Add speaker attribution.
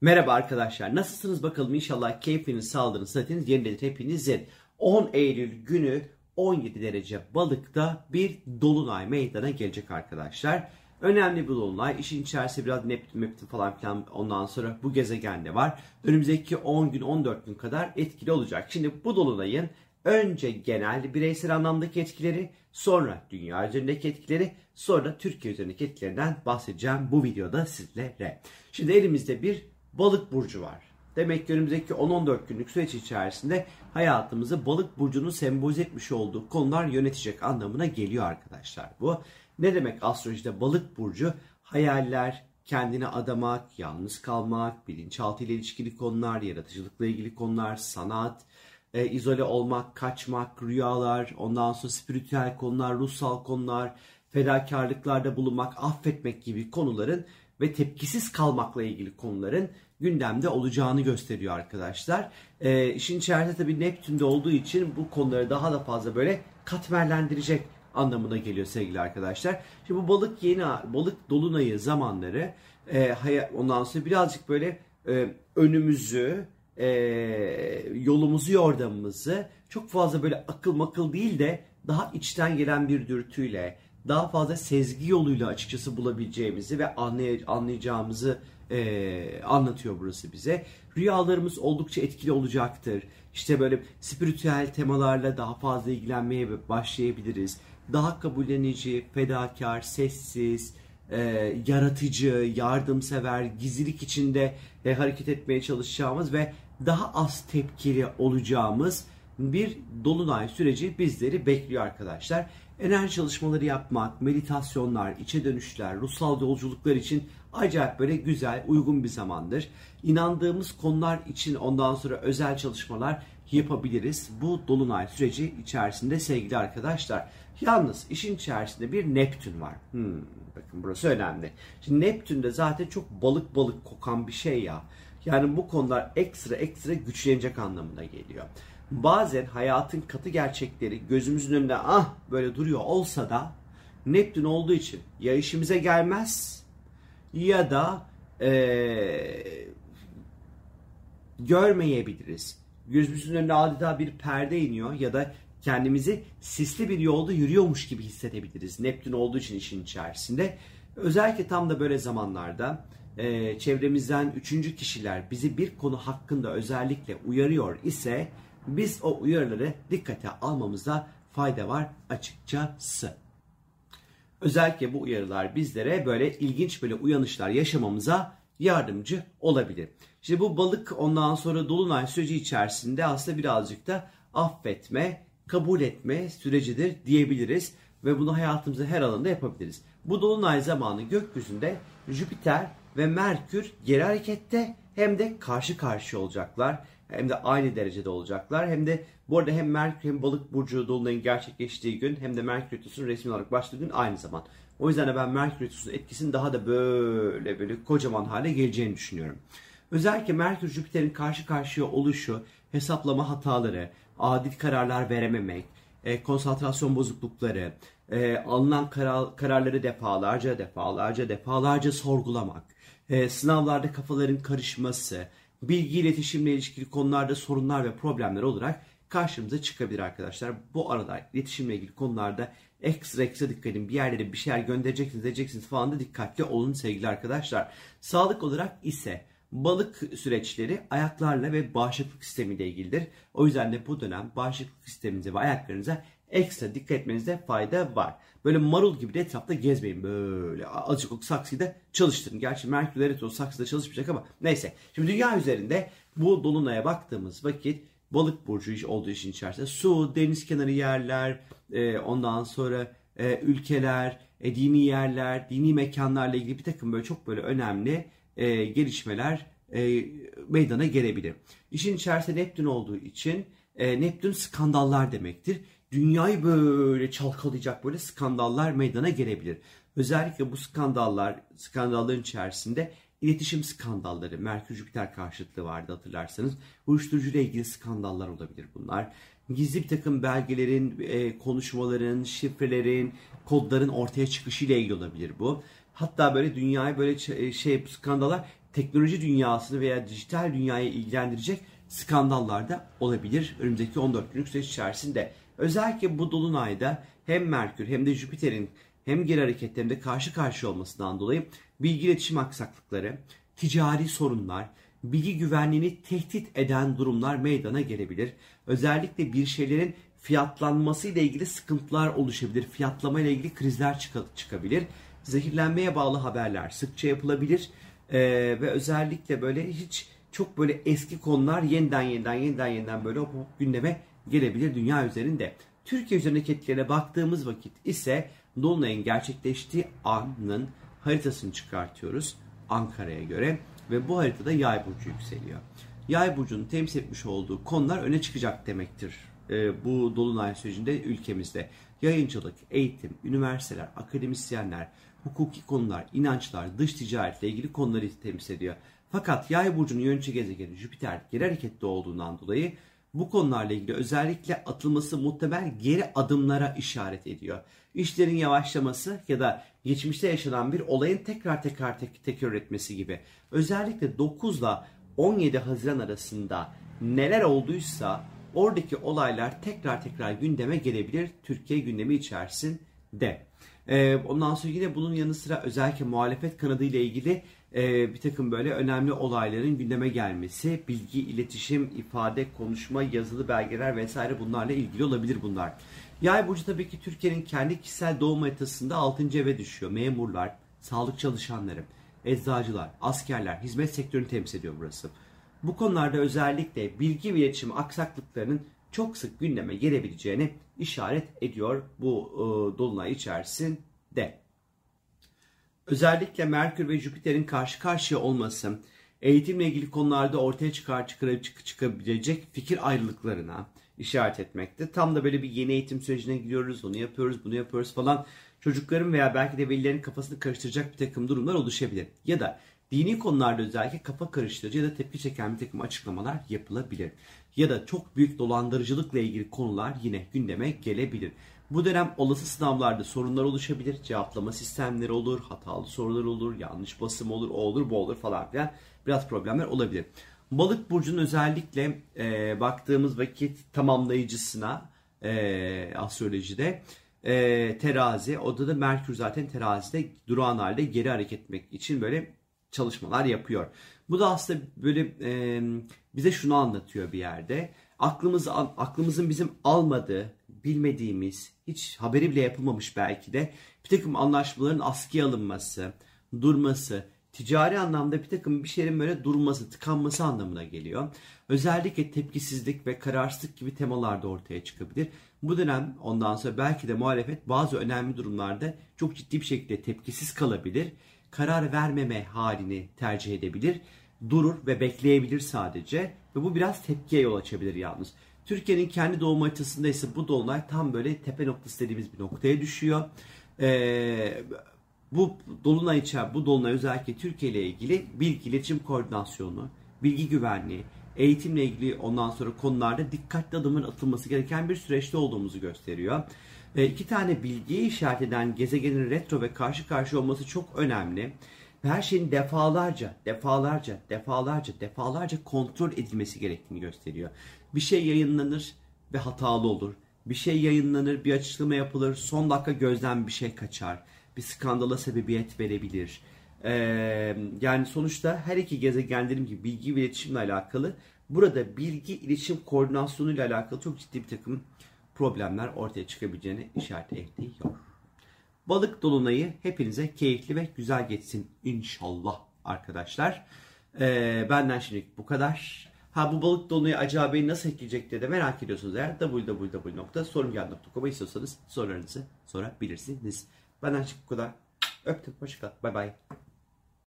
Speaker 1: Merhaba arkadaşlar. Nasılsınız bakalım? İnşallah keyfiniz, sağlığınız, sıhhatiniz yerindedir hepinizin. 10 Eylül günü 17 derece balıkta bir dolunay meydana gelecek arkadaşlar. Önemli bir dolunay. İşin içerisinde biraz Neptün, Neptün falan filan ondan sonra bu gezegen de var. Önümüzdeki 10 gün 14 gün kadar etkili olacak. Şimdi bu dolunayın önce genel bireysel anlamdaki etkileri, sonra dünya üzerindeki etkileri, sonra Türkiye üzerindeki etkilerinden bahsedeceğim bu videoda sizlere. Şimdi elimizde bir balık burcu var. Demek ki önümüzdeki 10-14 günlük süreç içerisinde hayatımızı balık burcunun sembolize etmiş olduğu konular yönetecek anlamına geliyor arkadaşlar bu. Ne demek astrolojide balık burcu? Hayaller, kendine adamak, yalnız kalmak, bilinçaltı ile ilişkili konular, yaratıcılıkla ilgili konular, sanat, e, izole olmak, kaçmak, rüyalar, ondan sonra spiritüel konular, ruhsal konular, fedakarlıklarda bulunmak, affetmek gibi konuların ve tepkisiz kalmakla ilgili konuların gündemde olacağını gösteriyor arkadaşlar. E, işin içerisinde tabii Neptün'de olduğu için bu konuları daha da fazla böyle katmerlendirecek anlamına geliyor sevgili arkadaşlar. Şimdi bu balık yeni balık dolunayı zamanları e, ondan sonra birazcık böyle e, önümüzü e, yolumuzu yordamımızı çok fazla böyle akıl makıl değil de daha içten gelen bir dürtüyle daha fazla sezgi yoluyla açıkçası bulabileceğimizi ve anlay anlayacağımızı e, anlatıyor burası bize. Rüyalarımız oldukça etkili olacaktır. İşte böyle spiritüel temalarla daha fazla ilgilenmeye başlayabiliriz. Daha kabullenici, fedakar, sessiz, e, yaratıcı, yardımsever, gizlilik içinde e, hareket etmeye çalışacağımız ve daha az tepkili olacağımız bir dolunay süreci bizleri bekliyor arkadaşlar. Enerji çalışmaları yapmak, meditasyonlar, içe dönüşler, ruhsal yolculuklar için acayip böyle güzel, uygun bir zamandır. İnandığımız konular için ondan sonra özel çalışmalar yapabiliriz. Bu dolunay süreci içerisinde sevgili arkadaşlar. Yalnız işin içerisinde bir Neptün var. Hmm, bakın burası önemli. Şimdi Neptün de zaten çok balık balık kokan bir şey ya. Yani bu konular ekstra ekstra güçlenecek anlamına geliyor bazen hayatın katı gerçekleri gözümüzün önünde ah böyle duruyor olsa da Neptün olduğu için ya işimize gelmez ya da ee, görmeyebiliriz. Gözümüzün önünde adeta bir perde iniyor ya da kendimizi sisli bir yolda yürüyormuş gibi hissedebiliriz. Neptün olduğu için işin içerisinde. Özellikle tam da böyle zamanlarda e, çevremizden üçüncü kişiler bizi bir konu hakkında özellikle uyarıyor ise biz o uyarıları dikkate almamıza fayda var açıkçası. Özellikle bu uyarılar bizlere böyle ilginç böyle uyanışlar yaşamamıza yardımcı olabilir. Şimdi bu balık ondan sonra dolunay süreci içerisinde aslında birazcık da affetme, kabul etme sürecidir diyebiliriz ve bunu hayatımızda her alanda yapabiliriz. Bu dolunay zamanı gökyüzünde Jüpiter ve Merkür geri harekette hem de karşı karşıya olacaklar hem de aynı derecede olacaklar. Hem de bu arada hem Merkür hem Balık burcu dolunayın gerçekleştiği gün hem de Merkür retrosunun resmi olarak başladığı gün aynı zaman. O yüzden de ben Merkür retrosunun etkisinin daha da böyle böyle kocaman hale geleceğini düşünüyorum. Özellikle Merkür Jüpiter'in karşı karşıya oluşu, hesaplama hataları, adil kararlar verememek, e, konsantrasyon bozuklukları, e, alınan karar, kararları defalarca defalarca defalarca sorgulamak, e, sınavlarda kafaların karışması, bilgi iletişimle ilişkili konularda sorunlar ve problemler olarak karşımıza çıkabilir arkadaşlar. Bu arada iletişimle ilgili konularda ekstra ekstra dikkat edin. Bir yerlere bir şeyler göndereceksiniz, edeceksiniz falan da dikkatli olun sevgili arkadaşlar. Sağlık olarak ise balık süreçleri ayaklarla ve bağışıklık sistemiyle ilgilidir. O yüzden de bu dönem bağışıklık sisteminize ve ayaklarınıza ekstra dikkat etmenizde fayda var. Böyle marul gibi de etrafta gezmeyin. Böyle azıcık saksıyı da çalıştırın. Gerçi Merkür Retro saksıda çalışmayacak ama neyse. Şimdi dünya üzerinde bu dolunaya baktığımız vakit balık burcu olduğu için içerisinde su, deniz kenarı yerler, e, ondan sonra e, ülkeler, e, dini yerler, dini mekanlarla ilgili bir takım böyle çok böyle önemli gelişmeler meydana gelebilir. İşin içerisinde Neptün olduğu için e, Neptün skandallar demektir dünyayı böyle çalkalayacak böyle skandallar meydana gelebilir. Özellikle bu skandallar, skandalların içerisinde iletişim skandalları, Merkür Jüpiter karşıtlığı vardı hatırlarsanız. Uyuşturucu ile ilgili skandallar olabilir bunlar. Gizli bir takım belgelerin, e, konuşmaların, şifrelerin, kodların ortaya çıkışı ile ilgili olabilir bu. Hatta böyle dünyayı böyle şey, şey skandallar teknoloji dünyasını veya dijital dünyayı ilgilendirecek skandallar da olabilir önümüzdeki 14 günlük süreç içerisinde. Özellikle bu dolunayda hem Merkür hem de Jüpiter'in hem geri hareketlerinde karşı karşıya olmasından dolayı bilgi iletişim aksaklıkları, ticari sorunlar, bilgi güvenliğini tehdit eden durumlar meydana gelebilir. Özellikle bir şeylerin fiyatlanması ile ilgili sıkıntılar oluşabilir. Fiyatlama ile ilgili krizler çıkabilir. Zehirlenmeye bağlı haberler sıkça yapılabilir. Ee, ve özellikle böyle hiç çok böyle eski konular yeniden yeniden yeniden yeniden böyle hop hop gündeme gelebilir dünya üzerinde. Türkiye üzerindeki etkilerine baktığımız vakit ise Dolunay'ın gerçekleştiği anın haritasını çıkartıyoruz Ankara'ya göre ve bu haritada yay burcu yükseliyor. Yay burcunun temsil etmiş olduğu konular öne çıkacak demektir e, bu dolunay sürecinde ülkemizde. Yayıncılık, eğitim, üniversiteler, akademisyenler, hukuki konular, inançlar, dış ticaretle ilgili konuları temsil ediyor. Fakat yay burcunun yönetici gezegeni Jüpiter geri harekette olduğundan dolayı bu konularla ilgili özellikle atılması muhtemel geri adımlara işaret ediyor. İşlerin yavaşlaması ya da geçmişte yaşanan bir olayın tekrar tekrar tek tekrar etmesi gibi. Özellikle 9 ile 17 Haziran arasında neler olduysa oradaki olaylar tekrar tekrar gündeme gelebilir Türkiye gündemi içerisinde. Ee, ondan sonra yine bunun yanı sıra özellikle muhalefet kanadı ile ilgili e, bir takım böyle önemli olayların gündeme gelmesi, bilgi, iletişim, ifade, konuşma, yazılı belgeler vesaire bunlarla ilgili olabilir bunlar. Yay burcu tabii ki Türkiye'nin kendi kişisel doğum haritasında 6. eve düşüyor. Memurlar, sağlık çalışanları, eczacılar, askerler, hizmet sektörünü temsil ediyor burası. Bu konularda özellikle bilgi ve iletişim aksaklıklarının çok sık gündeme gelebileceğini işaret ediyor bu e, dolunay içerisinde. Özellikle Merkür ve Jüpiter'in karşı karşıya olması, eğitimle ilgili konularda ortaya çıkar, çıkar çık, çıkabilecek fikir ayrılıklarına işaret etmekte. Tam da böyle bir yeni eğitim sürecine gidiyoruz, onu yapıyoruz, bunu yapıyoruz falan. Çocukların veya belki de velilerin kafasını karıştıracak bir takım durumlar oluşabilir. Ya da dini konularda özellikle kafa karıştırıcı ya da tepki çeken bir takım açıklamalar yapılabilir. Ya da çok büyük dolandırıcılıkla ilgili konular yine gündeme gelebilir. Bu dönem olası sınavlarda sorunlar oluşabilir. Cevaplama sistemleri olur, hatalı sorular olur, yanlış basım olur, o olur, bu olur falan filan. Biraz problemler olabilir. Balık burcunun özellikle e, baktığımız vakit tamamlayıcısına e, astrolojide e, terazi, da Merkür zaten terazide durağan halde geri hareket etmek için böyle çalışmalar yapıyor. Bu da aslında böyle e, bize şunu anlatıyor bir yerde. Aklımız aklımızın bizim almadığı, bilmediğimiz, hiç haberi bile yapılmamış belki de bir takım anlaşmaların askıya alınması, durması, ticari anlamda bir takım bir şeylerin böyle durması, tıkanması anlamına geliyor. Özellikle tepkisizlik ve kararsızlık gibi temalar da ortaya çıkabilir. Bu dönem ondan sonra belki de muhalefet bazı önemli durumlarda çok ciddi bir şekilde tepkisiz kalabilir. Karar vermeme halini tercih edebilir. Durur ve bekleyebilir sadece. Ve bu biraz tepkiye yol açabilir yalnız. Türkiye'nin kendi doğum haritasında ise bu dolunay tam böyle tepe noktası dediğimiz bir noktaya düşüyor. Ee, bu dolunay içer, bu dolunay özellikle Türkiye ile ilgili bilgi iletişim koordinasyonu, bilgi güvenliği, eğitimle ilgili ondan sonra konularda dikkatli adımın atılması gereken bir süreçte olduğumuzu gösteriyor. E, iki tane bilgiyi işaret eden gezegenin retro ve karşı karşı olması çok önemli. Her şeyin defalarca, defalarca, defalarca, defalarca kontrol edilmesi gerektiğini gösteriyor. Bir şey yayınlanır ve hatalı olur. Bir şey yayınlanır, bir açıklama yapılır, son dakika gözden bir şey kaçar. Bir skandala sebebiyet verebilir. Ee, yani sonuçta her iki gezegenlerin gibi bilgi ve iletişimle alakalı burada bilgi iletişim koordinasyonu ile alakalı çok ciddi bir takım problemler ortaya çıkabileceğini işaret ediyor. Balık dolunayı hepinize keyifli ve güzel geçsin inşallah arkadaşlar. Ee, benden şimdilik bu kadar. Ha bu balık dolunayı acaba beni nasıl etkileyecek diye de merak ediyorsunuz eğer www.sorungeldi.com'a istiyorsanız sorularınızı sorabilirsiniz. Benden şimdilik bu kadar. Öptüm. Hoşçakal. Bay bay.